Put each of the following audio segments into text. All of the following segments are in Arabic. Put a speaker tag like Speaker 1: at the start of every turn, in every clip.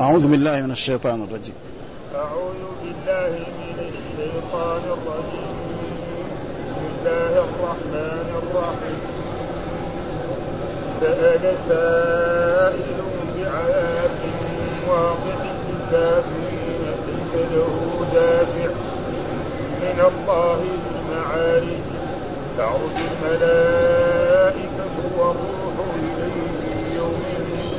Speaker 1: أعوذ بالله من الشيطان الرجيم.
Speaker 2: أعوذ بالله من الشيطان الرجيم. بسم الله الرحمن الرحيم. سأل سائل بعذاب واقع الكافرين ليس له دافع. من الله المعارج. تعرج الملائكة يوم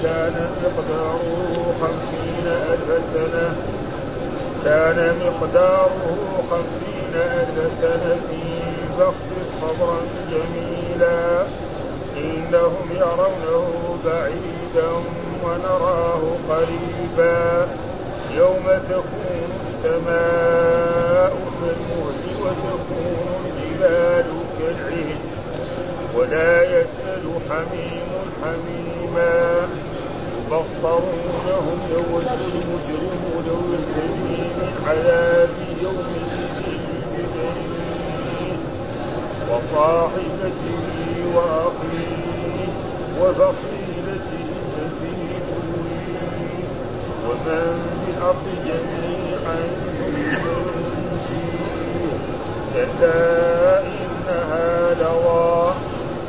Speaker 2: كان مقداره خمسين ألف سنة. كان مقداره خمسين ألف سنة فاخفض صبرا جميلا. إنهم يرونه بعيدا ونراه قريبا. يوم تكون السماء كالمهل وتكون الجبال كالعهن. ولا يسأل حميم حميما. يبصرونهم يود المجرم لو يفتدي من عذاب ببنيه وصاحبته وأخيه وفصيلته التي تؤويه ومن في الأرض جميعا كلا إنها لظى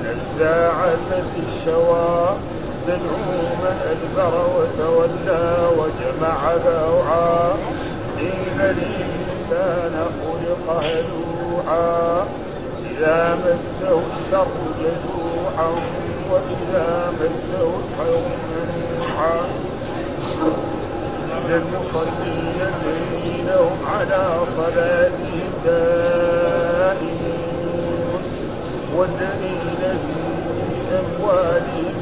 Speaker 2: نزاعة للشوى تدعو من أدبر وتولى وجمع فأوعى إن الإنسان خلق هلوعا. إذا مسه الشر جزوعا وإذا مسه الخير منوعا للمصلين الذين هم على صلاتهم دائمون. والذين في أموالهم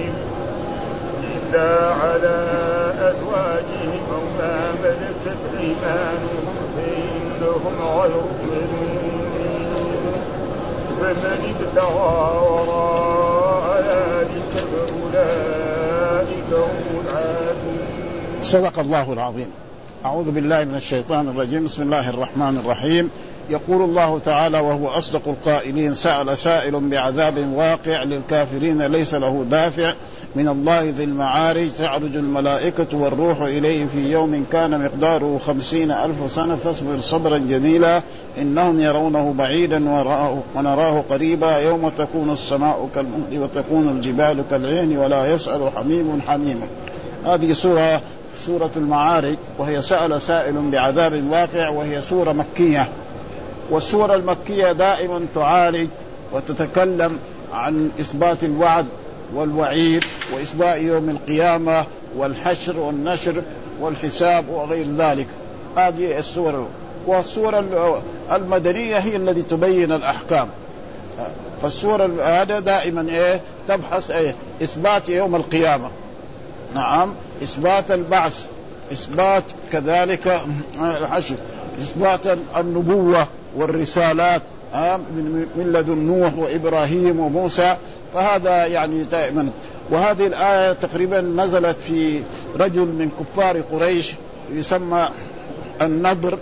Speaker 2: إلا على أزواجهم أو ما ملكت أيمانهم فإنهم غير ملومين فمن ابتغى وراء ذلك فأولئك هم العادون.
Speaker 1: صدق الله العظيم. أعوذ بالله من الشيطان الرجيم. بسم الله الرحمن الرحيم. يقول الله تعالى وهو أصدق القائلين سأل سائل بعذاب واقع للكافرين ليس له دافع. من الله ذي المعارج تعرج الملائكة والروح إليه في يوم كان مقداره خمسين ألف سنة فاصبر صبرا جميلا. إنهم يرونه بعيدا ونراه قريبا. يوم تكون السماء كالمهل وتكون الجبال كالعين ولا يسأل حميم حميما هذه سورة سورة المعارج وهي سأل سائل بعذاب واقع وهي سورة مكية. والسورة المكية دائما تعالج وتتكلم عن إثبات الوعد والوعيد وإثبات يوم القيامة والحشر والنشر والحساب وغير ذلك. هذه السورة والسورة المدنية هي التي تبين الأحكام. فالسورة هذا دائما إيه؟ تبحث إيه؟ إثبات يوم القيامة. نعم إثبات البعث إثبات كذلك الحشر إثبات النبوة والرسالات من لدن نوح وإبراهيم وموسى فهذا يعني دائما. وهذه الآية تقريبا نزلت في رجل من كفار قريش يسمى النضر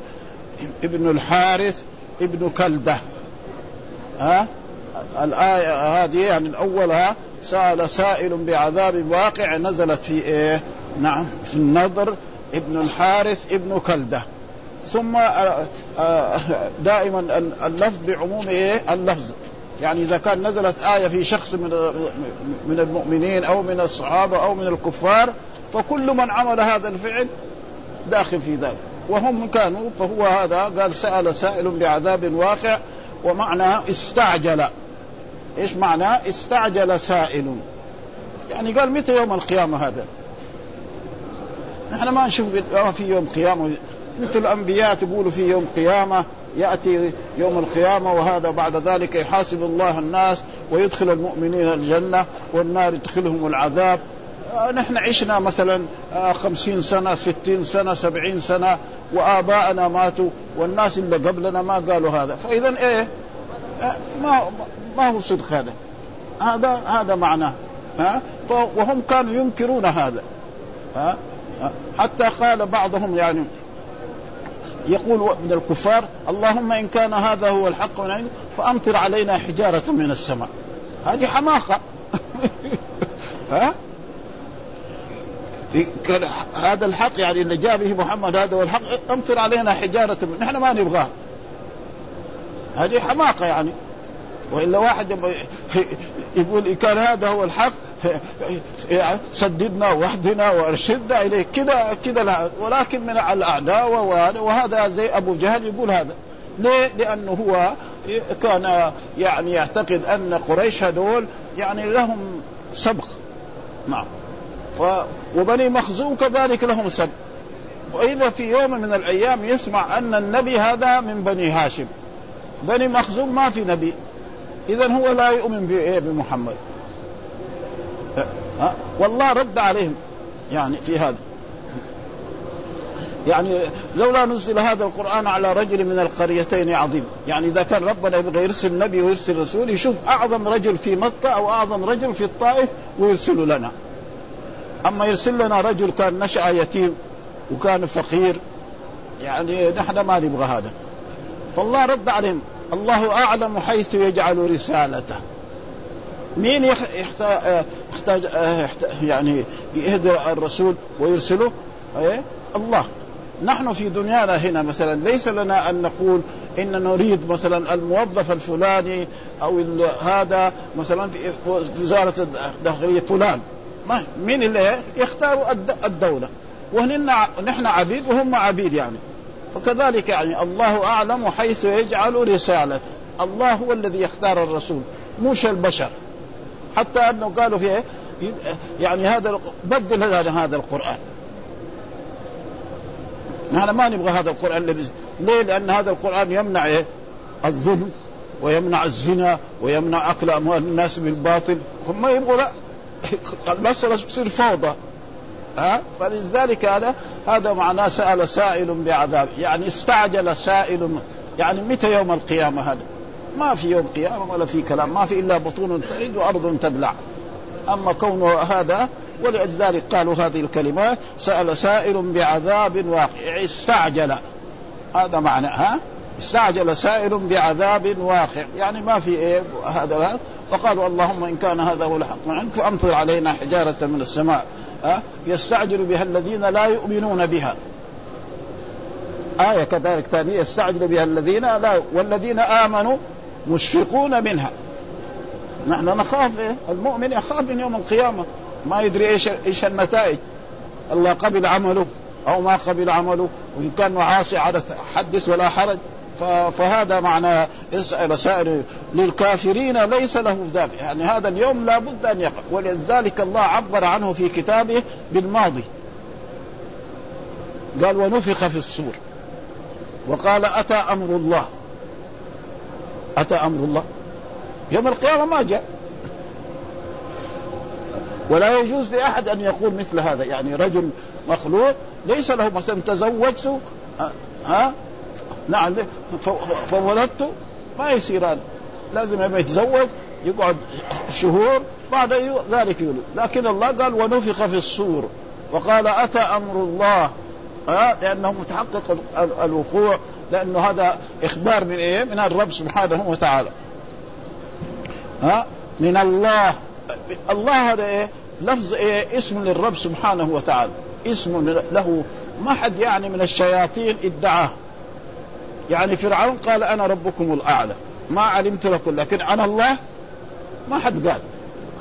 Speaker 1: ابن الحارث ابن كلدة. ها؟ الآية هذه يعني أولها سأل سائل بعذاب واقع نزلت في إيه؟ نعم في النضر ابن الحارث ابن كلدة. ثم دائما اللفظ بعموم إيه؟ اللفظ. يعني إذا كان نزلت آية في شخص من من المؤمنين أو من الصحابة أو من الكفار فكل من عمل هذا الفعل داخل في ذلك. وهم كانوا فهو هذا قال سأل سائل بعذاب واقع ومعنى استعجل. إيش معناه استعجل سائل. يعني قال متى يوم القيامة هذا؟ نحن ما نشوف في يوم قيامة. مثل الأنبياء تقولوا في يوم قيامة يأتي يوم القيامة وهذا بعد ذلك يحاسب الله الناس ويدخل المؤمنين الجنة والنار يدخلهم العذاب. آه نحن عشنا مثلا آه خمسين سنة ستين سنة سبعين سنة وآباءنا ماتوا والناس اللي قبلنا ما قالوا هذا. فاذا إيه؟ ما ما هو صدق هذا. هذا هذا معناه ها؟ وهم كانوا ينكرون هذا. ها؟ حتى قال بعضهم يعني يقول من الكفار اللهم إن كان هذا هو الحق من عندك فأمطر علينا حجارة من السماء. هذه حماقة. ها؟ في هذا الحق يعني اللي جاء به محمد هذا هو الحق أمطر علينا حجارة من نحن ما نبغاه هذه حماقة يعني. وإلا واحد يقول إن كان هذا هو الحق سددنا واهدنا وأرشدنا إليه. كذا كذا ولكن من الأعداء وهذا زي أبو جهل يقول هذا. ليه؟ لأنه هو كان يعني يعتقد أن قريش هذول يعني لهم سبق. نعم. ف وبني مخزوم كذلك لهم سبق. وإذا في يوم من الأيام يسمع أن النبي هذا من بني هاشم. بني مخزوم ما في نبي. اذا هو لا يؤمن بمحمد. ها؟ والله رد عليهم يعني في هذا. يعني لولا نزل هذا القرآن على رجل من القريتين عظيم. يعني إذا كان ربنا يبغى يرسل نبي ويرسل رسول يشوف أعظم رجل في مكة أو أعظم رجل في الطائف ويرسله لنا. أما يرسل لنا رجل كان نشأ يتيم وكان فقير يعني نحن ما نبغى هذا. فالله رد عليهم. الله أعلم حيث يجعل رسالته. مين يحتاج, يحتاج يعني يهدى الرسول ويرسله؟ إيه؟ الله. نحن في دنيانا هنا مثلا ليس لنا أن نقول إن نريد مثلا الموظف الفلاني أو هذا مثلا في وزارة الداخلية فلان. ما مين اللي يختار الدولة؟ ونحن عبيد وهم عبيد يعني. فكذلك يعني الله أعلم حيث يجعل رسالته. الله هو الذي يختار الرسول مش البشر. حتى أنه قالوا فيه يعني هذا بدل هذا القرآن. نحن ما نبغى هذا القرآن الذي ليه؟ لأن هذا القرآن يمنع إيه؟ الظلم ويمنع الزنا ويمنع أكل أموال الناس بالباطل. هم ما يبغوا لا. المسألة تصير فوضى. ها؟ فلذلك هذا هذا معناه سأل سائل بعذاب. يعني استعجل سائل. يعني متى يوم القيامة هذا؟ ما في يوم قيامة ولا في كلام ما في إلا بطون تلد وأرض تبلع. أما كونه هذا ولذلك قالوا هذه الكلمات سأل سائل بعذاب واقع. استعجل. هذا معنى ها؟ استعجل سائل بعذاب واقع. يعني ما في إيه هذا فقالوا اللهم إن كان هذا هو الحق من عندك فامطر علينا حجارة من السماء. ها؟ يستعجل بها الذين لا يؤمنون بها. آية كذلك ثانية يستعجل بها الذين لا والذين آمنوا مشفقون منها. نحن نخاف إيه؟ المؤمن يخاف من يوم القيامة. ما يدري إيش إيش النتائج. الله قبل عمله أو ما قبل عمله. وإن كان عاصي على حدث ولا حرج. فهذا معنى اسال سائر للكافرين ليس له ذلك. يعني هذا اليوم لا بد أن يقع. ولذلك الله عبر عنه في كتابه بالماضي. قال ونفخ في الصور. وقال أتى أمر الله. أتى أمر الله. يوم القيامة ما جاء. ولا يجوز لأحد أن يقول مثل هذا. يعني رجل مخلوق ليس له مثلا تزوجت ها؟ نعم فولدت ما يصير هذا. لازم لما يتزوج يقعد شهور بعد ذلك يولد. لكن الله قال ونفخ في الصور وقال أتى أمر الله؟ ها؟ لأنه متحقق الوقوع. لأنه هذا إخبار من إيه؟ من الرب سبحانه وتعالى. ها؟ من الله. الله هذا إيه؟ لفظ إيه؟ اسم للرب سبحانه وتعالى. اسم له. ما حد يعني من الشياطين ادعاه. يعني فرعون قال أنا ربكم الأعلى. ما علمت لكم لكن أنا الله. ما حد قال.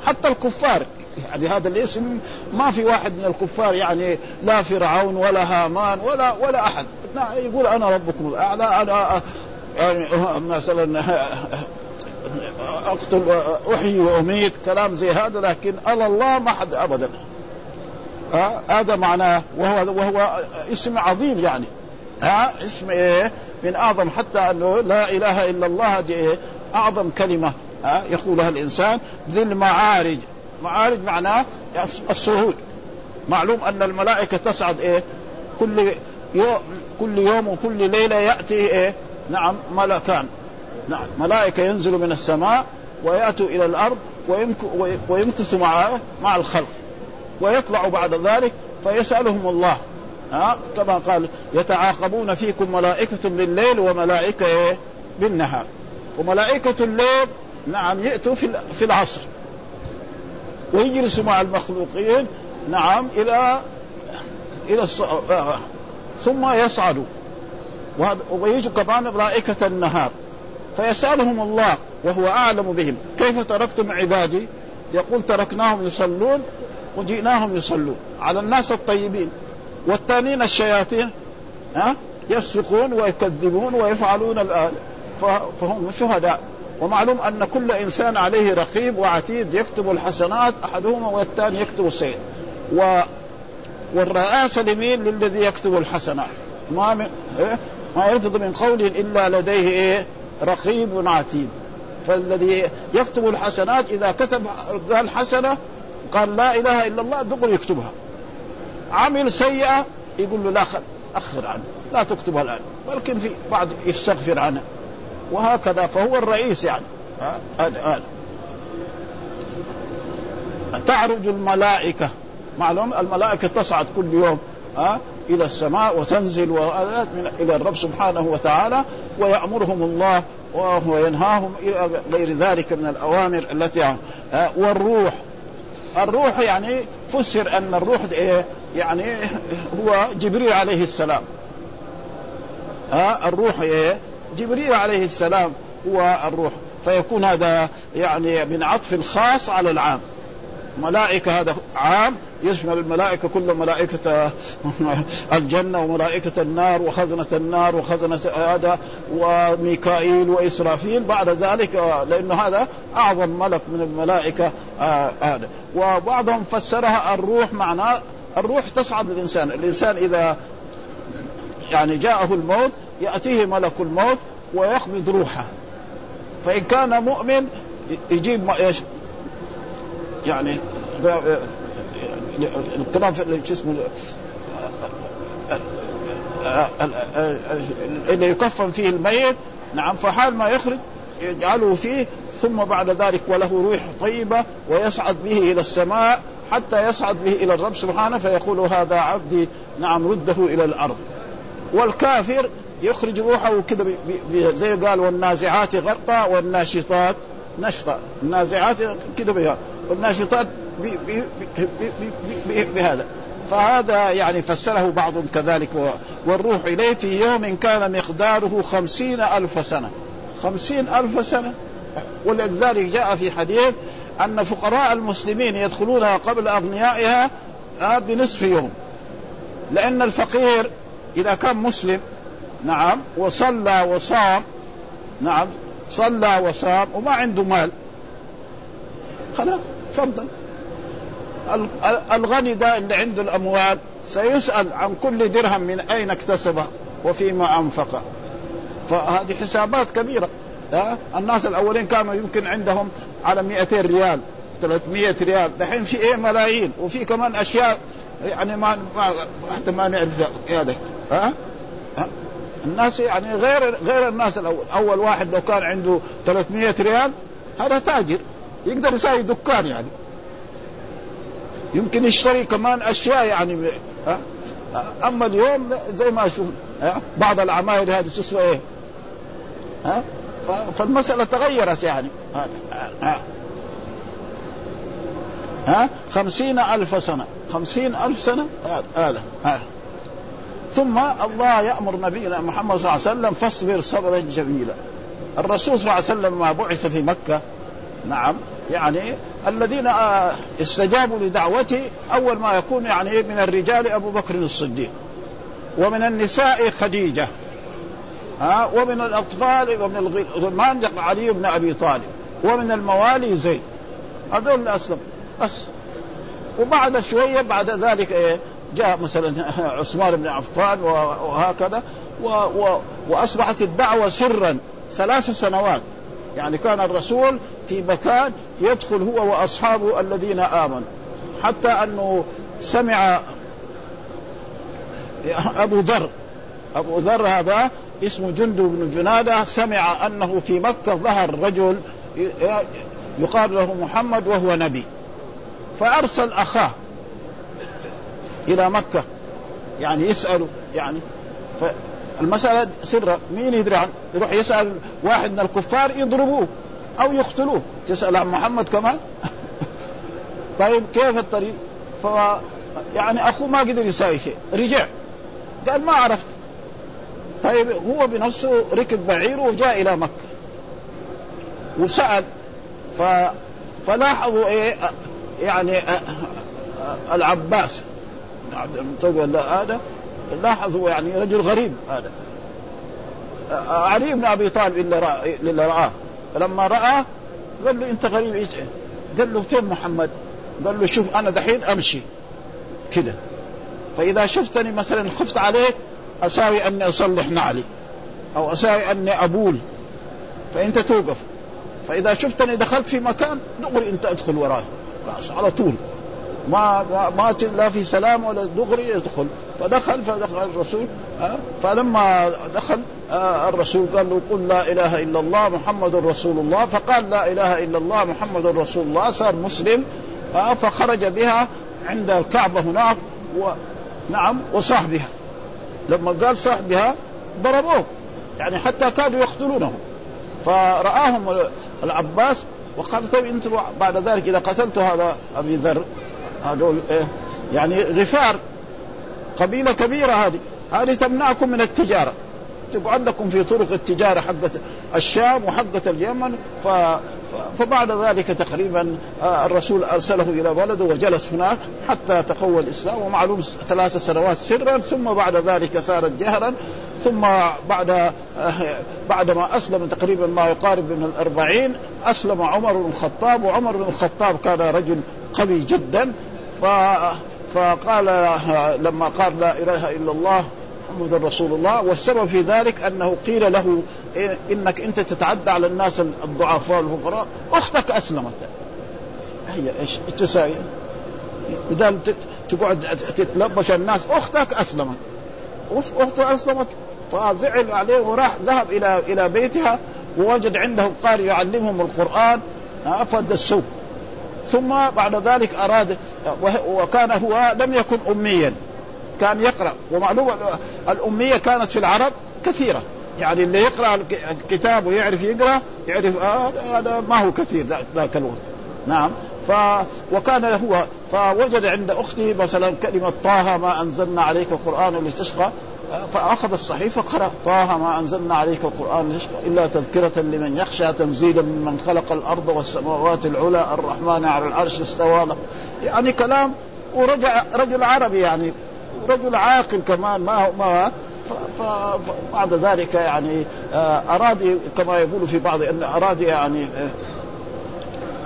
Speaker 1: حتى الكفار. يعني هذا الاسم ما في واحد من الكفار يعني لا فرعون ولا هامان ولا ولا أحد. يقول أنا ربكم الأعلى أنا يعني مثلا أقتل احيي وأميت كلام زي هذا لكن على الله ما حد ابدا. هذا معناه وهو وهو اسم عظيم يعني. ها؟ اسم إيه؟ من أعظم حتى أنه لا إله إلا الله هذه إيه؟ أعظم كلمة. ها؟ يقولها الإنسان ذي المعارج. معارج معناه الصعود معلوم أن الملائكة تصعد إيه؟ كل يوم كل يوم وكل ليلة يأتي إيه؟ نعم ملكان. نعم ملائكة ينزلوا من السماء ويأتوا إلى الأرض ويمكثوا مع مع الخلق. ويطلع بعد ذلك فيسألهم الله. ها؟ كما قال يتعاقبون فيكم ملائكة بالليل وملائكة إيه؟ بالنهار. وملائكة الليل نعم يأتوا في في العصر. ويجلسوا مع المخلوقين نعم إلى إلى الص... ثم يصعدوا ويجوا كمان ملائكة النهار. فيسألهم الله وهو أعلم بهم. كيف تركتم عبادي؟ يقول تركناهم يصلون وجئناهم يصلون. على الناس الطيبين. والثانيين الشياطين ها؟ يفسقون ويكذبون ويفعلون الآن فهم شهداء. ومعلوم أن كل إنسان عليه رقيب وعتيد. يكتب الحسنات أحدهما والثاني يكتب السيء و والرئاسة لمين للذي يكتب الحسنات ما من إيه؟ ما يلفظ من قول إلا لديه إيه؟ رقيب عتيد. فالذي يكتب الحسنات إذا كتب قال حسنة قال لا إله إلا الله دغري يكتبها. عمل سيئة يقول له لا أخر عنه لا تكتبها الآن ولكن في بعض يستغفر عنها وهكذا فهو الرئيس يعني. هذا تعرج الملائكة. معلوم؟ الملائكة تصعد كل يوم ها إلى السماء وتنزل من إلى الرب سبحانه وتعالى ويأمرهم الله وهو ينهاهم إلى غير ذلك من الأوامر التي والروح. الروح يعني فسر أن الروح إيه؟ يعني هو جبريل عليه السلام. ها الروح إيه؟ جبريل عليه السلام هو الروح. فيكون هذا يعني من عطف الخاص على العام. ملائكة هذا عام يشمل الملائكة كل ملائكة الجنة وملائكة النار وخزنة النار وخزنة هذا وميكائيل وإسرافيل بعد ذلك لأنه هذا أعظم ملك من الملائكة آه، هذا. وبعضهم فسرها الروح معناه الروح تصعد للإنسان الإنسان إذا يعني جاءه الموت يأتيه ملك الموت ويقبض روحه. فإن كان مؤمن يجيب يعني الكلام في اسمه اللي يكفن فيه الميت نعم فحال ما يخرج يجعله فيه ثم بعد ذلك وله روح طيبة ويصعد به إلى السماء حتى يصعد به إلى الرب سبحانه فيقول هذا عبدي نعم رده إلى الأرض. والكافر يخرج روحه كده زي قال والنازعات غرقا والناشطات نشطا. النازعات كده بها. والناشطات بهذا. فهذا يعني فسره بعضهم كذلك والروح إليه في يوم كان مقداره خمسين ألف سنة. خمسين ألف سنة. ولذلك جاء في حديث أن فقراء المسلمين يدخلونها قبل أغنيائها آه، بنصف يوم. لأن الفقير إذا كان مسلم نعم وصلى وصام نعم صلى وصام وما عنده مال خلاص. تفضل. الغني ده اللي عنده الأموال سيسأل عن كل درهم من أين اكتسبه وفيما أنفقه. فهذه حسابات كبيرة ها؟ الناس الأولين كانوا يمكن عندهم على 200 ريال 300 ريال. دحين في إيه؟ ملايين. وفي كمان أشياء يعني ما حتى ما نعرف هذا ها؟ الناس يعني غير غير الناس الأول. أول واحد لو كان عنده 300 ريال هذا تاجر. يقدر يساوي دكان يعني. يمكن يشتري كمان أشياء يعني ها؟ أما اليوم زي ما أشوف بعض العماير هذه تسوى إيه؟ ها؟ فالمسألة تغيرت يعني. ها, ها؟ خمسين ألف سنة خمسين ألف سنة هذا ها؟ ثم الله يأمر نبينا محمد صلى الله عليه وسلم فاصبر صبرا جميلا. الرسول صلى الله عليه وسلم ما بعث في مكة. نعم. يعني الذين آه، استجابوا لدعوته أول ما يكون يعني من الرجال أبو بكر الصديق ومن النساء خديجة ها ومن الأطفال ومن الغلمان علي بن أبي طالب ومن الموالي زيد هذول الاسلم بس. وبعد شوية بعد ذلك إيه جاء مثلا عثمان بن عفان وهكذا و و وأصبحت الدعوة سرا ثلاث سنوات. يعني كان الرسول في مكان يدخل هو وأصحابه الذين آمنوا. حتى أنه سمع أبو ذر. أبو ذر هذا اسمه جندب بن جنادة سمع أنه في مكة ظهر رجل يقال له محمد وهو نبي. فأرسل أخاه إلى مكة. يعني يساله يعني فالمساله سر. مين يدري عن يروح يسأل واحد من الكفار يضربوه. أو يقتلوه. تسأل عن محمد كمان؟ طيب كيف الطريق؟ ف يعني أخوه ما قدر يساوي شيء. رجع. قال ما عرفت. طيب هو بنفسه ركب بعيره وجاء إلى مكة. وسأل. ف فلاحظوا إيه؟ يعني العباس. عبد المطلب هذا لاحظوا يعني رجل غريب هذا. علي بن أبي طالب اللي رآه. فلما رآه قال له انت غريب إيش قال له فين محمد؟ قال له شوف أنا دحين امشي كده فاذا شفتني مثلا خفت عليك اساوي اني اصلح نعلي أو اساوي اني ابول فانت توقف فاذا شفتني دخلت في مكان دغري انت ادخل وراي خلاص على طول ما ما لا في سلام ولا دغري يدخل فدخل فدخل الرسول فلما دخل الرسول قال له قل لا إله إلا الله محمد رسول الله فقال لا إله إلا الله محمد رسول الله صار مسلم فخرج بها عند الكعبة هناك و نعم وصاح بها. لما قال صاح بها ضربوه يعني حتى كادوا يقتلونه. فرآهم العباس وقال طيب أنتم بعد ذلك إذا قتلت هذا أبي ذر هذول إيه يعني غفار قبيلة كبيرة هذه. هذه تمنعكم من التجارة. تقعد لكم في طرق التجارة حقت الشام وحقت اليمن ف فبعد ذلك تقريبا آه، الرسول أرسله إلى بلده وجلس هناك حتى تقوى الإسلام ومعلوم ثلاث سنوات سرا ثم بعد ذلك صارت جهرا ثم بعد آه، بعد ما أسلم تقريبا ما يقارب من الأربعين أسلم عمر بن الخطاب وعمر بن الخطاب كان رجل قوي جدا ف فقال لما قال لا إله إلا الله محمد رسول الله والسبب في ذلك أنه قيل له إنك أنت تتعدى على الناس الضعفاء الفقراء أختك أسلمت. هي إيش؟ تساوي؟ اذا تقعد تتلبش الناس أختك أسلمت. اخته أسلمت فزعل عليه وراح ذهب إلى إلى بيتها ووجد عنده قارئ يعلمهم القرآن فدسوه. ثم بعد ذلك أراد وكان هو لم يكن اميا. كان يقرأ. ومعلومة الأمية كانت في العرب كثيرة. يعني اللي يقرأ الكتاب ويعرف يقرأ يعرف آه هذا ما هو كثير ذاك الوقت. نعم. ف وكان هو فوجد عند أخته مثلا كلمة طه ما أنزلنا عليك القرآن لتشقى. فأخذ الصحيفه قرا طه ما أنزلنا عليك القرآن لتشقى. إلا تذكرة لمن يخشى تنزيلا ممن خلق الأرض والسماوات العلى الرحمن على العرش استوى يعني كلام ورجع رجل عربي يعني. رجل عاقل كمان ما ما فبعد ذلك يعني آه، أراد كما يقول في بعض أن أراد يعني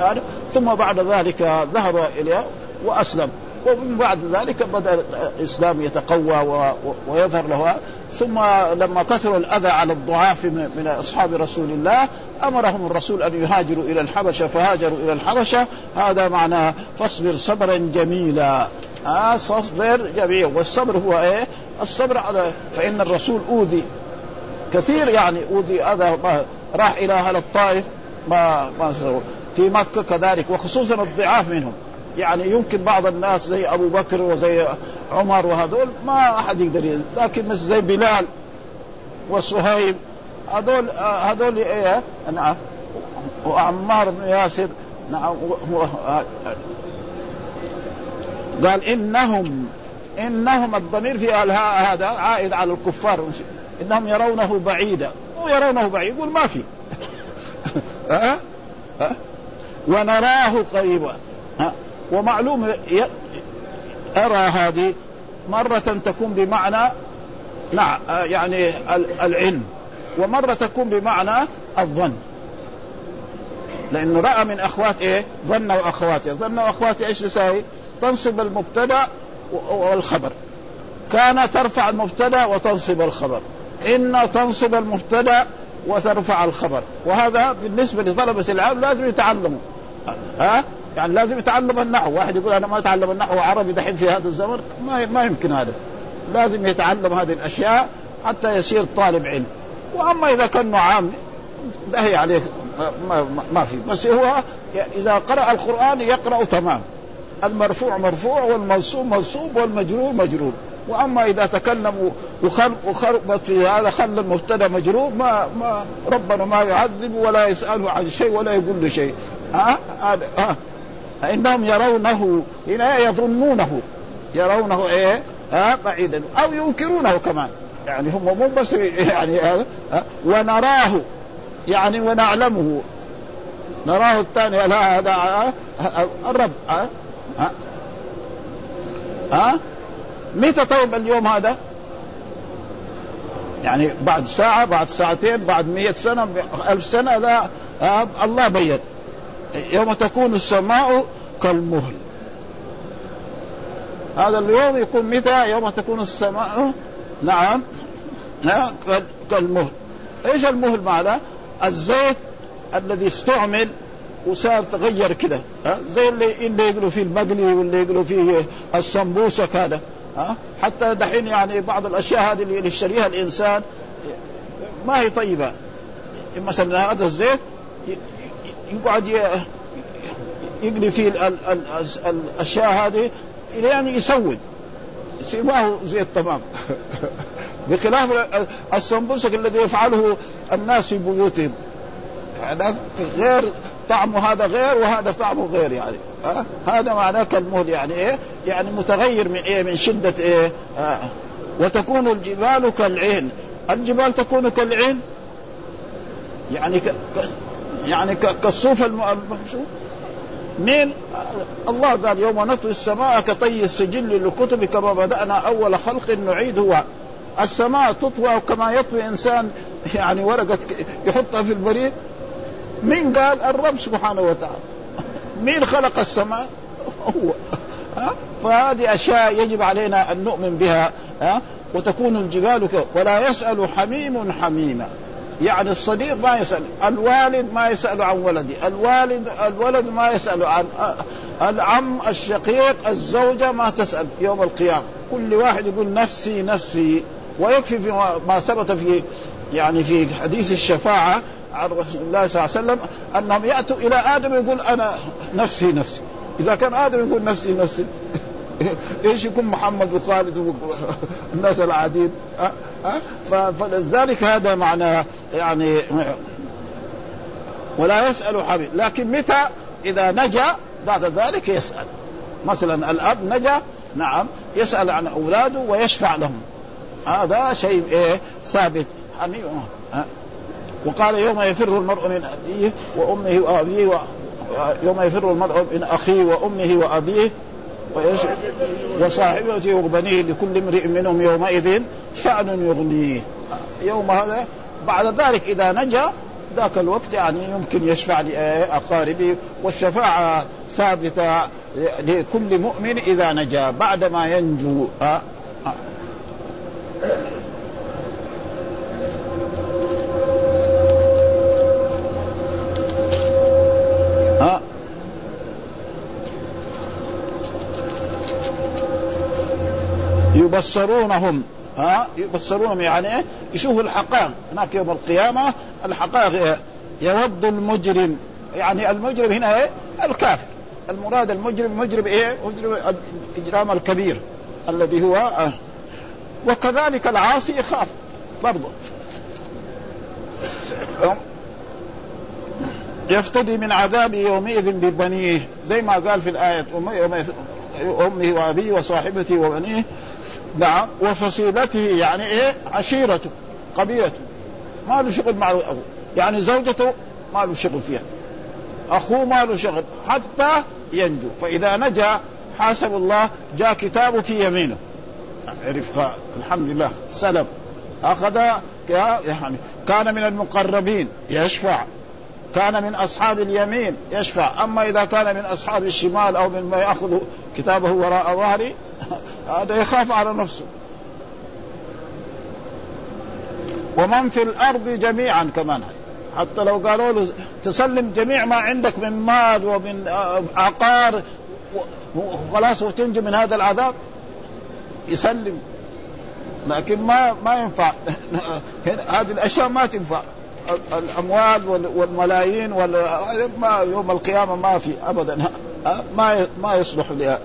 Speaker 1: آه، ثم بعد ذلك ذهب إليه وأسلم. ومن بعد ذلك بدأ الإسلام يتقوى ويظهر له. ثم لما كثر الأذى على الضعاف من أصحاب رسول الله أمرهم الرسول أن يهاجروا إلى الحبشة. فهاجروا إلى الحبشة. هذا معناه فاصبر صبرا جميلا. آه صبر جميل. والصبر هو إيه؟ الصبر على فإن الرسول أوذي. كثير يعني أوذي. اذى راح إلى أهل الطائف ما ما في مكة كذلك وخصوصا الضعاف منهم. يعني يمكن بعض الناس زي أبو بكر وزي عمر وهذول ما أحد يقدر لكن مثل زي بلال وصهيب هذول هذول إيه؟ نعم. وعمار بن ياسر نعم. قال إنهم إنهم الضمير في هذا عائد على الكفار. إنهم يرونه بعيدا. ويرونه بعيد يقول ما في. أه؟ أه؟ ونراه قريبا. أه؟ ومعلوم أرى هذه مرة تكون بمعنى نعم يعني العلم. ومرة تكون بمعنى الظن. لأنه رأى من أخوات إيه؟ ظن وأخواته ظن وأخواته إيش تساوي تنصب المبتدأ والخبر. كان ترفع المبتدأ وتنصب الخبر. إن تنصب المبتدأ وترفع الخبر. وهذا بالنسبة لطلبة العلم لازم يتعلموا. ها؟ يعني لازم يتعلم النحو. واحد يقول أنا ما أتعلم النحو عربي دحين في هذا الزمن. ما ما يمكن هذا. لازم يتعلم هذه الأشياء حتى يصير طالب علم. وأما إذا كان عام دهي عليه ما, ما, ما في. بس هو إذا قرأ القرآن يقرأ تمام. المرفوع مرفوع والمنصوب منصوب والمجرور مجرور. وأما إذا تكلم وخربت في هذا خلى المبتدا مجرور ما ما ربنا ما يعذب ولا يساله عن شيء ولا يقول له شيء. ها؟ أه؟ فإنهم يرونه هنا يظنونه. يرونه إيه؟ ها؟ بعيدا. أو ينكرونه كمان. يعني هم مو بس يعني ها؟ ونراه. يعني ونعلمه. نراه الثاني هذا الرب. ها؟ متى طيب اليوم هذا؟ يعني بعد ساعة بعد ساعتين بعد مية سنة ألف سنة لا. الله بين. يوم تكون السماء كالمهل. هذا اليوم يكون متى؟ يوم تكون السماء نعم كالمهل. إيش المهل معناه الزيت الذي استعمل وصار تغير كده زي اللي اللي يقولوا فيه المقلي واللي يقولوا فيه السمبوسك هذا ها؟ حتى دحين يعني بعض الأشياء هذه اللي يشتريها الإنسان ما هي طيبة. مثلا هذا الزيت يقعد يقلي فيه الأشياء هذه يعني يسود. يصير ما هو زيت تمام. بخلاف السمبوسك الذي يفعله الناس في بيوتهم. هذا غير طعمه هذا غير وهذا طعمه غير يعني. أه؟ هذا معناه كالمهل يعني إيه؟ يعني متغير من إيه؟ من شدة إيه؟ آه. وتكون الجبال كالعين الجبال تكون كالعين يعني ك... يعني ك... كالصوف الممشوف مين؟ الله قال يوم نطوي السماء كطي السجل للكتب كما بدأنا أول خلق نعيد هو. السماء تطوى كما يطوي إنسان. يعني ورقة يحطها في البريد. مين قال الرب سبحانه وتعالى مين خلق السماء هو ها؟ فهذه أشياء يجب علينا أن نؤمن بها ها؟ وتكون الجبال. ولا يسأل حميم حميما يعني الصديق ما يسأل الوالد ما يسأل عن ولده الوالد الولد ما يسأل عن العم الشقيق الزوجة ما تسأل يوم القيامة كل واحد يقول نفسي نفسي ويكفي في ما ثبت في يعني في حديث الشفاعة عن رسول الله صلى الله عليه وسلم أنهم يأتوا إلى آدم يقول أنا نفسي نفسي. إذا كان آدم يقول نفسي نفسي إيش يكون محمد وخالد والناس العاديين؟ أه؟ أه؟ فلذلك هذا معنى يعني ولا يسأل حبيب. لكن متى؟ إذا نجا بعد ذلك يسأل. مثلا الأب نجا نعم يسأل عن أولاده ويشفع لهم. هذا شيء إيه؟ ثابت. حميم؟ وقال يوم يفر المرء من أبيه وأمه وأبيه و... يوم يفر المرء من أخيه وأمه وأبيه ويش... وصاحبته وبنيه لكل امرئ منهم يومئذ شأن يغنيه. يوم هذا بعد ذلك إذا نجا ذاك الوقت يعني يمكن يشفع لأقاربه والشفاعة ثابتة لكل مؤمن إذا نجا بعد ما ينجو يبصرونهم ها يبصرونهم يعني إيه؟ يشوفوا الحقائق هناك يوم القيامة الحقائق يود المجرم يعني المجرم هنا إيه؟ الكافر المراد المجرم مجرم إيه؟ مجرم الإجرام الكبير الذي هو آه. وكذلك العاصي يخاف برضه يفتدي من عذاب يومئذ ببنيه زي ما قال في الآية أمه وأبيه وصاحبته وبنيه نعم وفصيلته يعني إيه؟ عشيرته قبيلته. ما له شغل مع أبوه. يعني زوجته ما له شغل فيها. أخوه ما له شغل حتى ينجو. فإذا نجا حاسب الله جاء كتابه في يمينه. عرف الحمد لله. سلم أخذ يعني كان من المقربين يشفع. كان من أصحاب اليمين يشفع. أما إذا كان من أصحاب الشمال أو مما يأخذ كتابه وراء ظهري هذا يخاف على نفسه. ومن في الأرض جميعا كمان. حتى لو قالوا له تسلم جميع ما عندك من مال ومن عقار وخلاص وتنجو من هذا العذاب يسلم. لكن ما ما ينفع. هذه الأشياء ما تنفع. الأموال والملايين ما يوم القيامة ما في ابدا. ما ما يصلح لها.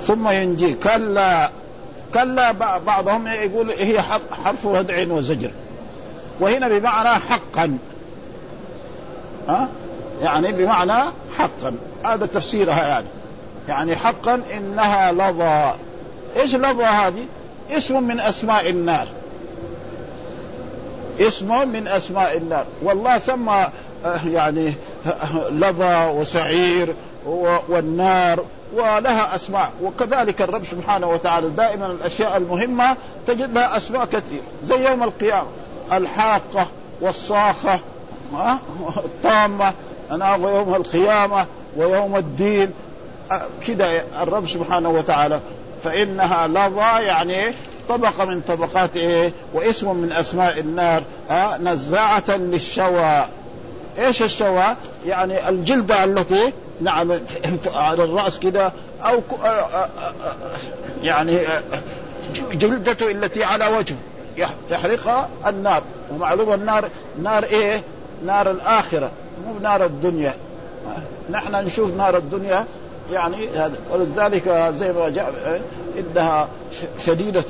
Speaker 1: ثم ينجي. كلا كلا بعضهم يقول هي حرف ردع وزجر. وهنا بمعنى حقا. ها؟ يعني بمعنى حقا. هذا تفسيرها يعني. يعني حقا إنها لظى. إيش لظى هذه؟ اسم من أسماء النار. اسم من أسماء النار. والله سمى آه، يعني لظى وسعير والنار ولها أسماء. وكذلك الرب سبحانه وتعالى دائما الأشياء المهمة تجد لها أسماء كثير زي يوم القيامة. الحاقة والصاخة الطامه أنا ويوم القيامة ويوم الدين. كده الرب سبحانه وتعالى. فإنها لظى يعني طبقه من طبقات إيه؟ واسم من أسماء النار. آه نزاعة للشوى إيش الشوى؟ يعني الجلدة التي نعم على الرأس كده أو يعني جلدته التي على وجهه. تحرقها النار. ومعلوم النار نار إيه؟ نار الآخرة مو نار الدنيا. نحن نشوف نار الدنيا يعني هذا. ولذلك زي ما جاء إنها شديدة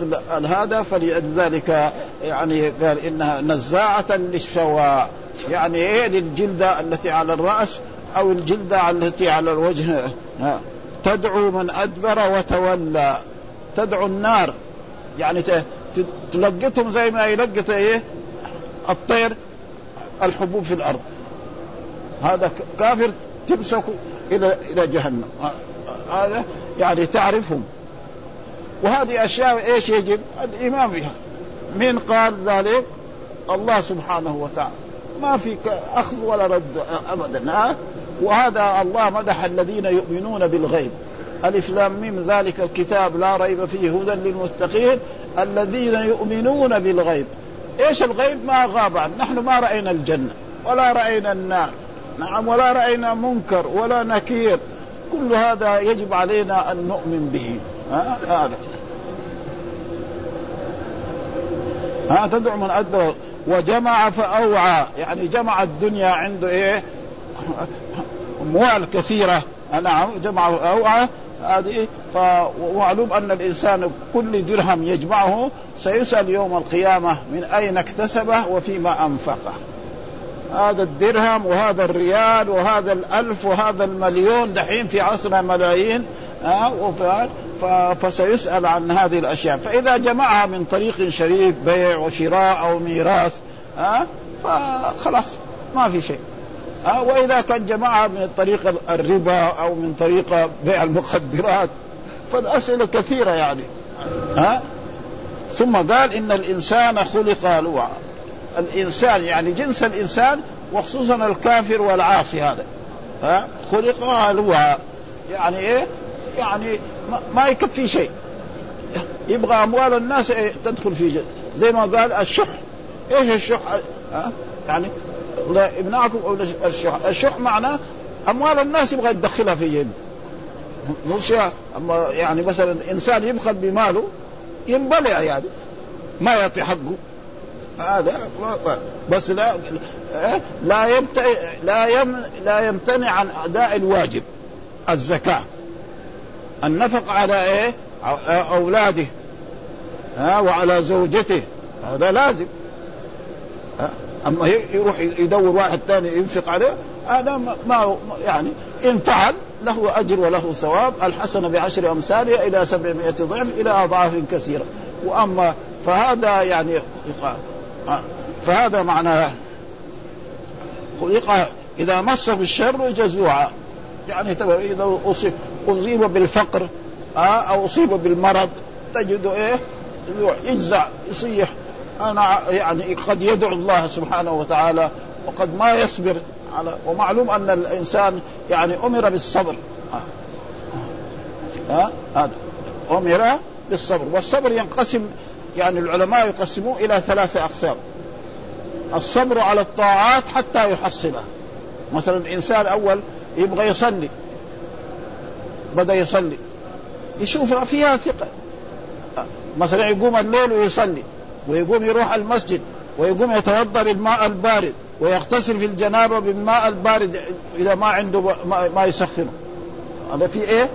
Speaker 1: هذا فلذلك يعني قال إنها نزاعة للشوى يعني إيه؟ للجلدة التي على الرأس. أو الجلدة التي على الوجه تدعو من أدبر وتولى تدعو النار. يعني تلقتهم زي ما يلقط إيه؟ الطير الحبوب في الأرض. هذا كافر تمسك إلى إلى جهنم. هذا يعني تعرفهم. وهذه أشياء إيش يجب؟ الإيمان بها. من قال ذلك؟ الله سبحانه وتعالى. ما في أخذ ولا رد ابدا ها؟ وهذا الله مدح الذين يؤمنون بالغيب. ألف لام ميم ذلك الكتاب لا ريب فيه هدى للمتقين الذين يؤمنون بالغيب. إيش الغيب؟ ما غاب عن نحن ما رأينا الجنة ولا رأينا النار. نعم ولا رأينا منكر ولا نكير. كل هذا يجب علينا أن نؤمن به. هذا. ها تدعو من أدبر. وجمع فأوعى. يعني جمع الدنيا عنده إيه؟ أموال كثيرة. نعم جمع أوعى هذه فمعلوم أن الإنسان كل درهم يجمعه سيسأل يوم القيامة من أين اكتسبه وفيما أنفقه. هذا الدرهم وهذا الريال وهذا الألف وهذا المليون دحين في عصرنا ملايين آه فسيسأل عن هذه الأشياء. فإذا جمعها من طريق شريف بيع وشراء أو ميراث آه فخلاص ما في شيء. آه وإذا كان جمعها من طريق الربا أو من طريق بيع المخدرات فالأسئلة كثيرة يعني ها آه ثم قال إن الإنسان خلق هلوعا الإنسان يعني جنس الإنسان وخصوصا الكافر والعاصي هذا ها خلق هلوعا يعني إيه؟ يعني ما يكفي شيء يبغى أموال الناس إيه تدخل في جد. زي ما قال الشح إيش الشح؟ ها؟ يعني ابنائكم الشح الشح معناه اموال الناس يبغى يدخلها في جيبه. شيء أما يعني مثلا إنسان يبخل بماله ينبلع يعني. ما يعطي حقه. هذا بس لا لا يمتنع لا يم لا يمتنع عن أداء الواجب الزكاة. النفق على إيه؟ أولاده. ها؟ وعلى زوجته. هذا لازم. اما يروح يدور واحد ثاني ينفق عليه هذا ما يعني ان فعل له أجر وله ثواب الحسنة بعشر امثالها إلى سبعمائة ضعف إلى أضعاف كثيرة. وأما فهذا يعني فهذا معناه خلق إذا مسه بالشر جزوعا. يعني إذا اصيب أصيب بالفقر آه أو أصيب بالمرض تجد إيه؟ يجزع يصيح. أنا يعني قد يدعو الله سبحانه وتعالى وقد ما يصبر على ومعلوم أن الإنسان يعني أمر بالصبر. ها آه. هذا أمر بالصبر. والصبر ينقسم يعني العلماء يقسموه إلى ثلاثة أقسام. الصبر على الطاعات حتى يحصلها. مثلا انسان أول يبغى يصلي. بدأ يصلي. يشوفها فيها ثقة. مثلا يقوم الليل ويصلي. ويقوم يروح المسجد ويقوم يتوضا بالماء البارد ويغتسل في الجنابة بالماء البارد إذا ما عنده ما يسخنه. هذا في إيه؟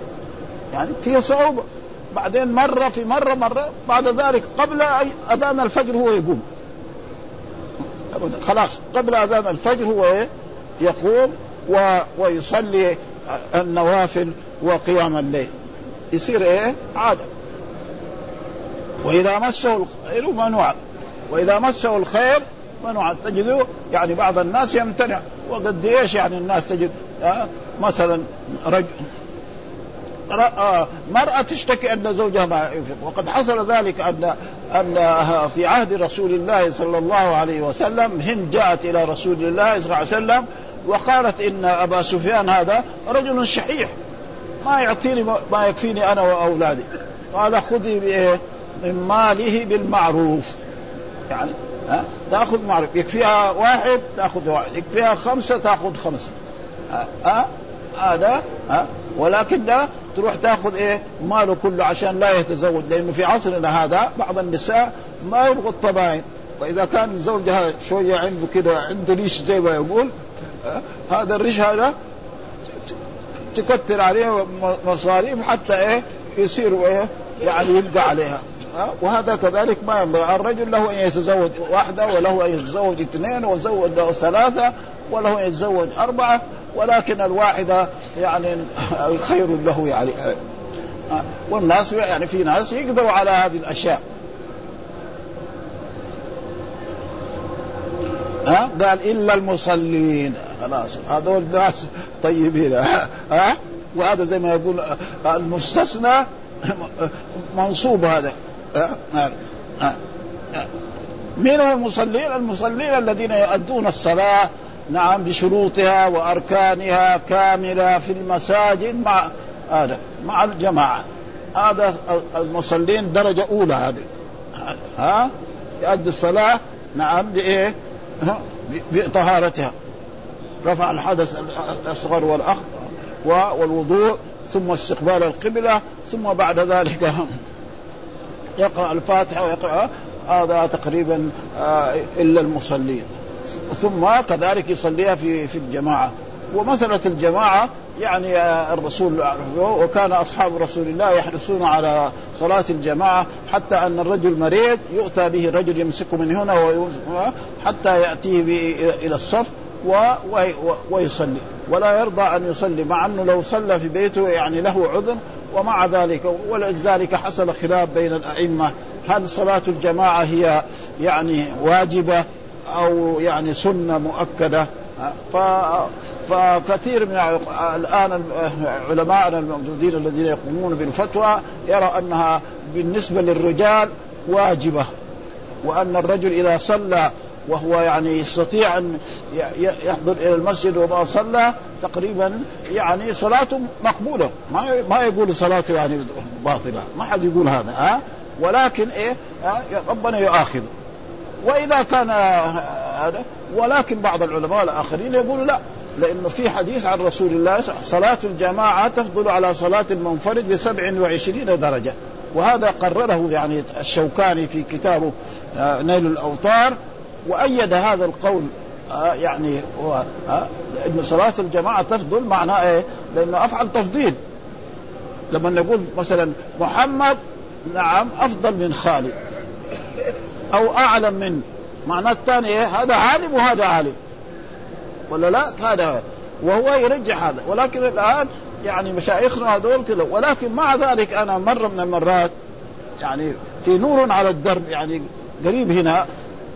Speaker 1: يعني في صعوبة. بعدين مرة في مرة مرة بعد ذلك قبل أذان الفجر هو يقوم. خلاص. قبل أذان الفجر هو إيه؟ يقوم و... ويصلي النوافل وقيام الليل. يصير إيه؟ عادة. وإذا مسه الخير منوع وإذا مسه الخير منوع تجده يعني بعض الناس يمتنع. وقد إيش يعني الناس تجد؟ آه مثلا رجل آه مرأة تشتكي أن زوجها ما ينفق. وقد حصل ذلك أن أن في عهد رسول الله صلى الله عليه وسلم هند جاءت إلى رسول الله صلى الله عليه وسلم وقالت إن أبا سفيان هذا رجل شحيح. ما يعطيني ما يكفيني أنا وأولادي. قال خذي بإيه؟ من ماله بالمعروف. يعني ها؟ تأخذ معروف. يكفيها واحد تأخذ واحد. يكفيها خمسة تأخذ خمسة. ها؟ هذا ها؟ ولكن لا تروح تأخذ إيه؟ ماله كله عشان لا يتزوج. لأنه في عصرنا هذا بعض النساء ما يبغوا الطباين واذا كان زوجها شوية عنده كده عنده ريش زي ما يقول هذا الريش هذا تكتر عليه مصاريف حتى إيه؟ يصير إيه؟ يعني يبقى عليها. وهذا كذلك ما ينبغي. الرجل له أن يتزوج واحدة وله أن يتزوج اثنين وزوج له ثلاثة وله أن يتزوج أربعة ولكن الواحدة يعني خير له يعني. والناس يعني في ناس يقدروا على هذه الأشياء. ها؟ قال إلا المصلين. خلاص. هذول ناس طيبين. ها؟ وهذا زي ما يقول المستثنى منصوب هذا. من هم المصلين؟ المصلين الذين يؤدون الصلاة نعم بشروطها وأركانها كاملة في المساجد مع هذا مع الجماعة هذا المصلين درجة أولى هذه ها يؤدي الصلاة نعم بإيه؟ بطهارتها رفع الحدث الأصغر والأخ والوضوء ثم استقبال القبلة ثم بعد ذلك يقرأ الفاتحة ويقرأ هذا تقريبا آه، إلا المصلين. ثم كذلك يصليها في في الجماعة. ومسألة الجماعة يعني آه، الرسول وكان أصحاب رسول الله يحرصون على صلاة الجماعة حتى أن الرجل مريض يؤتى به الرجل يمسكه من هنا حتى يأتيه إلى الصف ويصلي. ولا يرضى أن يصلي مع أنه لو صلى في بيته يعني له عذر ومع ذلك ولذلك حصل خلاف بين الأئمة. هل صلاة الجماعة هي يعني واجبة أو يعني سنة مؤكدة؟ ف فكثير من الآن علماءنا الموجودين الذين يقومون بالفتوى يرى أنها بالنسبة للرجال واجبة وأن الرجل إذا صلى وهو يعني يستطيع أن يحضر إلى المسجد وما صلى تقريبا يعني صلاته مقبولة. ما ما يقول صلاته يعني باطلة. ما حد يقول هذا ها؟ ولكن إيه؟ ربنا يؤاخذ. وإذا كان هذا ولكن بعض العلماء الآخرين يقولوا لا لأنه في حديث عن رسول الله صلاة الجماعة تفضل على صلاة المنفرد ب 27 درجة. وهذا قرره يعني الشوكاني في كتابه آه، نيل الاوطار وأيد هذا القول آه يعني هو آه إن صلاة الجماعة تفضل معناه إيه؟ لأنه أفعل تفضيل لما نقول مثلا محمد نعم أفضل من خالد أو أعلم من معناه الثاني إيه؟ هذا عالم وهذا عالم ولا لا؟ هذا وهو يرجح هذا ولكن الآن يعني مشايخنا هذول كذا ولكن مع ذلك أنا مرة من المرات يعني في نور على الدرب يعني قريب هنا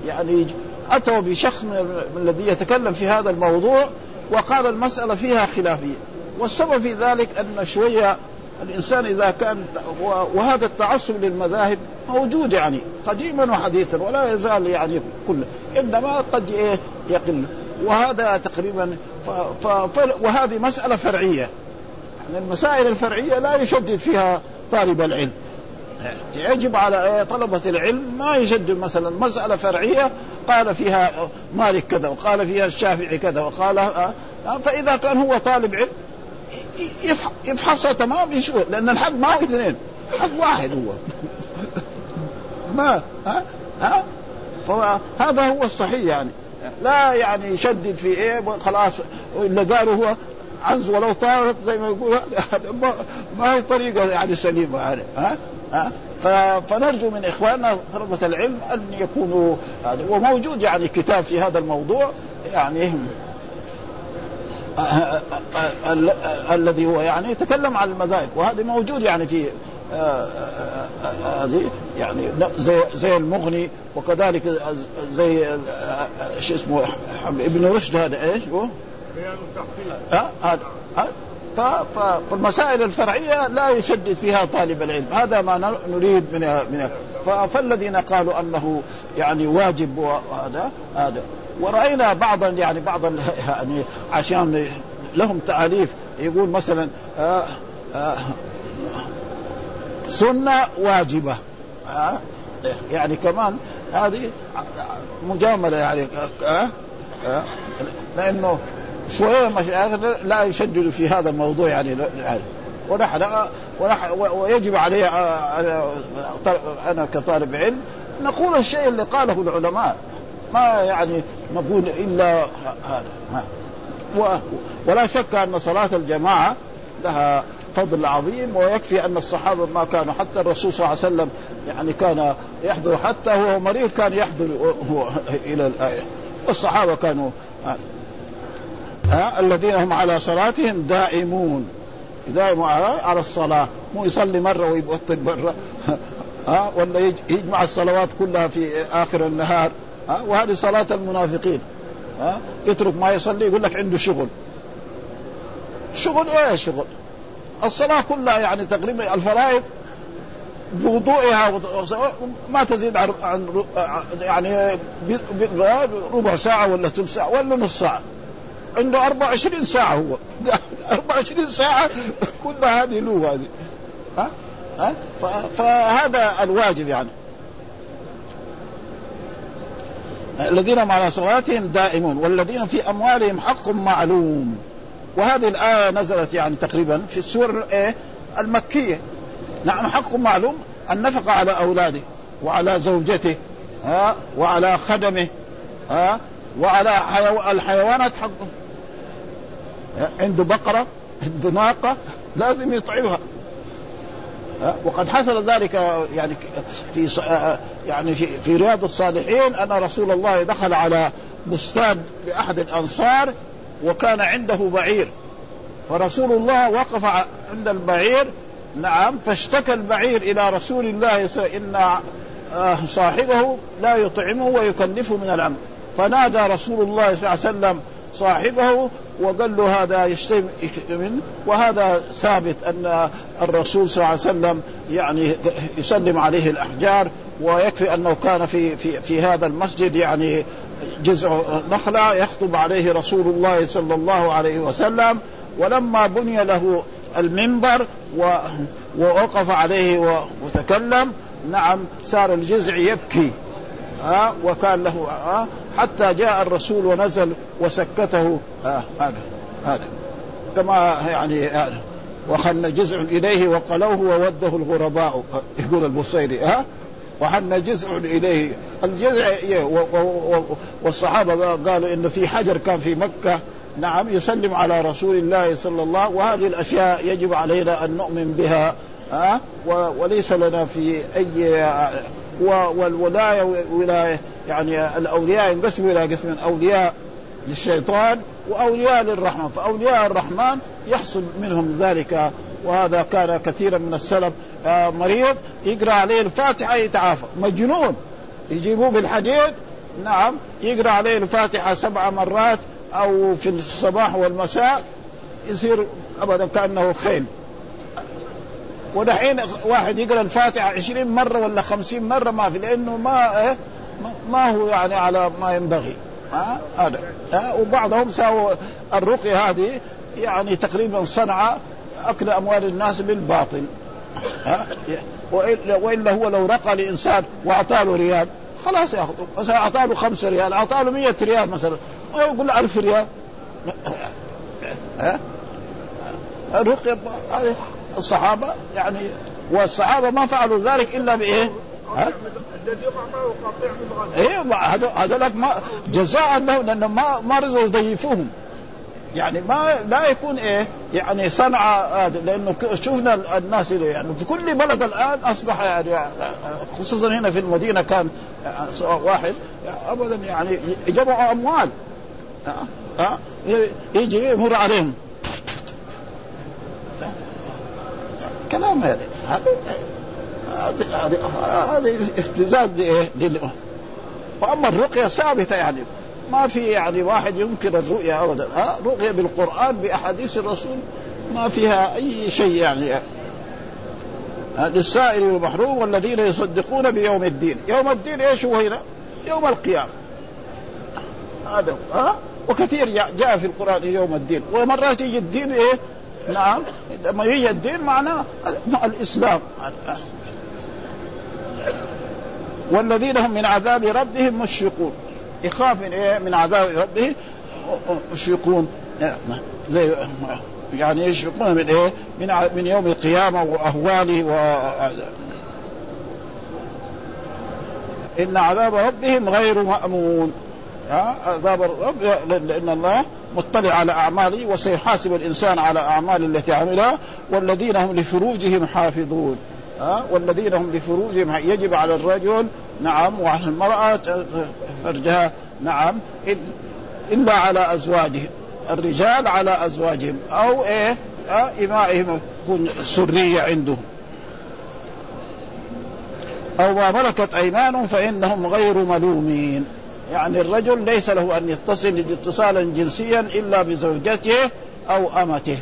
Speaker 1: يعني أتوا بشخص من الذي يتكلم في هذا الموضوع وقال المسألة فيها خلافية. والسبب في ذلك أن شوية الإنسان إذا كان وهذا التعصب للمذاهب موجود يعني قديما وحديثا ولا يزال يعني كله إنما قد إيه يقل. وهذا تقريبا ف ف ف وهذه مسألة فرعية. يعني المسائل الفرعية لا يشدد فيها طالب العلم. يجب على طلبة العلم ما يجدد مثلا مسألة فرعية قال فيها مالك كذا وقال فيها الشافعي كذا وقال آه، فإذا كان هو طالب علم يفحصها تمام يشوف لأن الحق ما هو اثنين حق واحد هو. ما ها ها فهذا هو الصحيح يعني. لا يعني يشدد في إيه خلاص اللي قالوا هو عنز ولو طارت زي ما يقول ما هي طريقة يعني سليمة يعني ها؟ ها؟ فنرجو من إخواننا طلبة العلم أن يكونوا وموجود يعني كتاب في هذا الموضوع يعني الذي هو يعني يتكلم عن المذاهب. وهذا موجود يعني في هذه يعني زي زي المغني وكذلك زي شو اسمه ابن رشد هذا إيش هو؟ هذا فالمسائل الفرعية لا يشدد فيها طالب العلم. هذا ما نريد من من فالذين قالوا أنه يعني واجب وهذا هذا ورأينا بعضا يعني بعض يعني عشان لهم تأليف. يقول مثلا آآ آآ سنة واجبة. يعني كمان هذه مجاملة يعني لأنه شوية مشايخ لا يشددوا في هذا الموضوع يعني. ونحن ويجب علي أنا كطالب علم نقول الشيء اللي قاله العلماء. ما يعني نقول إلا هذا. ولا شك أن صلاة الجماعة لها فضل عظيم ويكفي أن الصحابة ما كانوا حتى الرسول صلى الله عليه وسلم يعني كان يحضر حتى هو مريض كان يحضر هو إلى الآية. والصحابة كانوا ها؟ الذين هم على صلاتهم دائمون. دائما على الصلاة. مو يصلي مرة ويبطل مرة. ها؟ ولا يجمع الصلوات كلها في آخر النهار. ها؟ وهذه صلاة المنافقين. ها؟ يترك ما يصلي يقول لك عنده شغل. شغل إيه شغل؟ الصلاة كلها يعني تقريبا الفرائض بوضوئها ما تزيد عن يعني ربع ساعة ولا ثلث ساعة ولا نص ساعة. عنده 24 ساعة هو. 24 ساعة كلها هذه له هذه. ها؟ ها؟ فهذا الواجب يعني. الذين على صلاتهم دائمون والذين في أموالهم حق معلوم. وهذه الآية نزلت يعني تقريبا في السور إيه؟ المكية. نعم حق معلوم النفقه على أولاده وعلى زوجته ها؟ وعلى خدمه ها؟ وعلى حيو... الحيوانات حق عنده بقرة عنده ناقة لازم يطعمها. وقد حصل ذلك يعني في يعني في, رياض الصالحين أن رسول الله دخل على بستان لأحد الأنصار وكان عنده بعير. فرسول الله وقف عند البعير نعم فاشتكى البعير إلى رسول الله إن صاحبه لا يطعمه ويكلفه من العمل فنادى رسول الله صلى الله عليه وسلم صاحبه وقال له هذا يشتم منه وهذا ثابت أن الرسول صلى الله عليه وسلم يعني يسلم عليه الأحجار ويكفي أنه كان في في في هذا المسجد يعني جزء نخلة يخطب عليه رسول الله صلى الله عليه وسلم. ولما بني له المنبر ووقف عليه وتكلم نعم صار الجزع يبكي. ها وكان له ها حتى جاء الرسول ونزل وسكته. ها هذا هذا. كما يعني هذا. وحن جزع إليه وقلوه ووده الغرباء. يقول البصيري ها؟ وحن جزع إليه. الجزع والصحابة قالوا إنه في حجر كان في مكة. نعم يسلم على رسول الله صلى الله وهذه الأشياء يجب علينا أن نؤمن بها. ها وليس لنا في أي والولاية ولاية يعني الأولياء ينقسموا إلى قسمين أولياء للشيطان وأولياء للرحمن. فأولياء الرحمن يحصل منهم ذلك وهذا كان كثيرا من السلف آه مريض يقرأ عليه الفاتحة يتعافى. مجنون يجيبوه بالحديد نعم يقرأ عليه الفاتحة سبع مرات أو في الصباح والمساء يصير ابدا كأنه خيل. ودحين واحد يقرأ الفاتحة عشرين مرة ولا خمسين مرة ما في لأنه ما إيه ما هو يعني على ما ينبغي ها؟ هذا. ها؟ وبعضهم ساووا الرقية هذه يعني تقريبا صنع أكل أموال الناس بالباطل ها؟ والا هو لو رقى لإنسان واعطاه له ريال خلاص ياخذ مثلا اعطاه له خمسة ريال اعطاه له 100 ريال مثلا ويقول له 1000 ريال. ها؟ الرقية الصحابة يعني والصحابة ما فعلوا ذلك إلا بإيه؟
Speaker 2: الذي معه قطيع من
Speaker 1: إيه هذولك ما جزاء لهم لأنه ما ما رضوا يضيفوهم يعني ما لا يكون إيه يعني صنعة هذا لأنه شفنا الناس يعني في كل بلد الآن أصبح يعني خصوصا هنا في المدينة كان واحد ابدا يعني جمعوا أموال. ها؟ يجي يمر عليهم. كلام هذا هذا استزاز لإيه؟ وأما الرقية ثابتة يعني. ما في يعني واحد ينكر الرؤيا ابدا. رؤيا بالقرآن بأحاديث الرسول ما فيها أي شيء يعني. للسائل والمحروم والذين يصدقون بيوم الدين. يوم الدين إيش هو هنا؟ يوم القيامة. هذا ها؟ وكثير جاء في القرآن يوم الدين. ومرات يجي الدين إيه؟ نعم. لما يجي الدين معناه الإسلام. والذين هم من عذاب ربهم مشفقون. يخاف من إيه؟ من عذاب ربه مشفقون. زي يعني يشفقون من إيه؟ من من يوم القيامة وأهواله و إن عذاب ربهم غير مأمون. عذاب الرب لأن الله مطلع على أعماله وسيحاسب الإنسان على اعماله التي عملها والذين هم لفروجهم حافظون. ها والذين هم لفروجهم يجب على الرجل نعم وعلى المرأة فرجها نعم إلا على أزواجهم الرجال على أزواجهم أو إيه إمائهم يكون سرية عندهم أو ما ملكت أيمانهم فإنهم غير ملومين. يعني الرجل ليس له أن يتصل اتصالا جنسيا إلا بزوجته أو أمته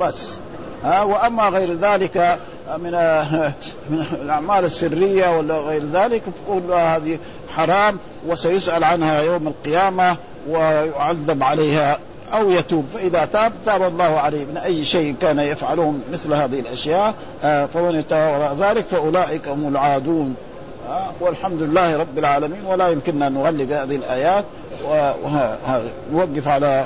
Speaker 1: بس ها وأما غير ذلك من من الأعمال السرية ولا غير ذلك فكل هذه حرام وسيسأل عنها يوم القيامة ويعذب عليها أو يتوب. فإذا تاب تاب الله عليه. من أي شيء كان يفعله مثل هذه الأشياء فمن يتوب وراء ذلك فأولئك هم العادون. والحمد لله رب العالمين ولا يمكننا أن نغلق هذه الآيات. ونوقف على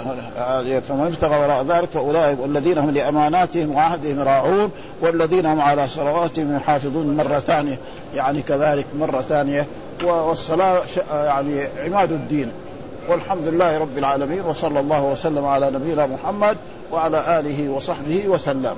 Speaker 1: فمن ابتغى وراء ذلك فأولئك والذين هم لأماناتهم وعهدهم راعون والذين هم على صلواتهم يحافظون مره ثانية يعني كذلك مرة ثانية. والصلاة يعني عماد الدين. والحمد لله رب العالمين وصلى الله وسلم على نبينا محمد وعلى آله وصحبه وسلم.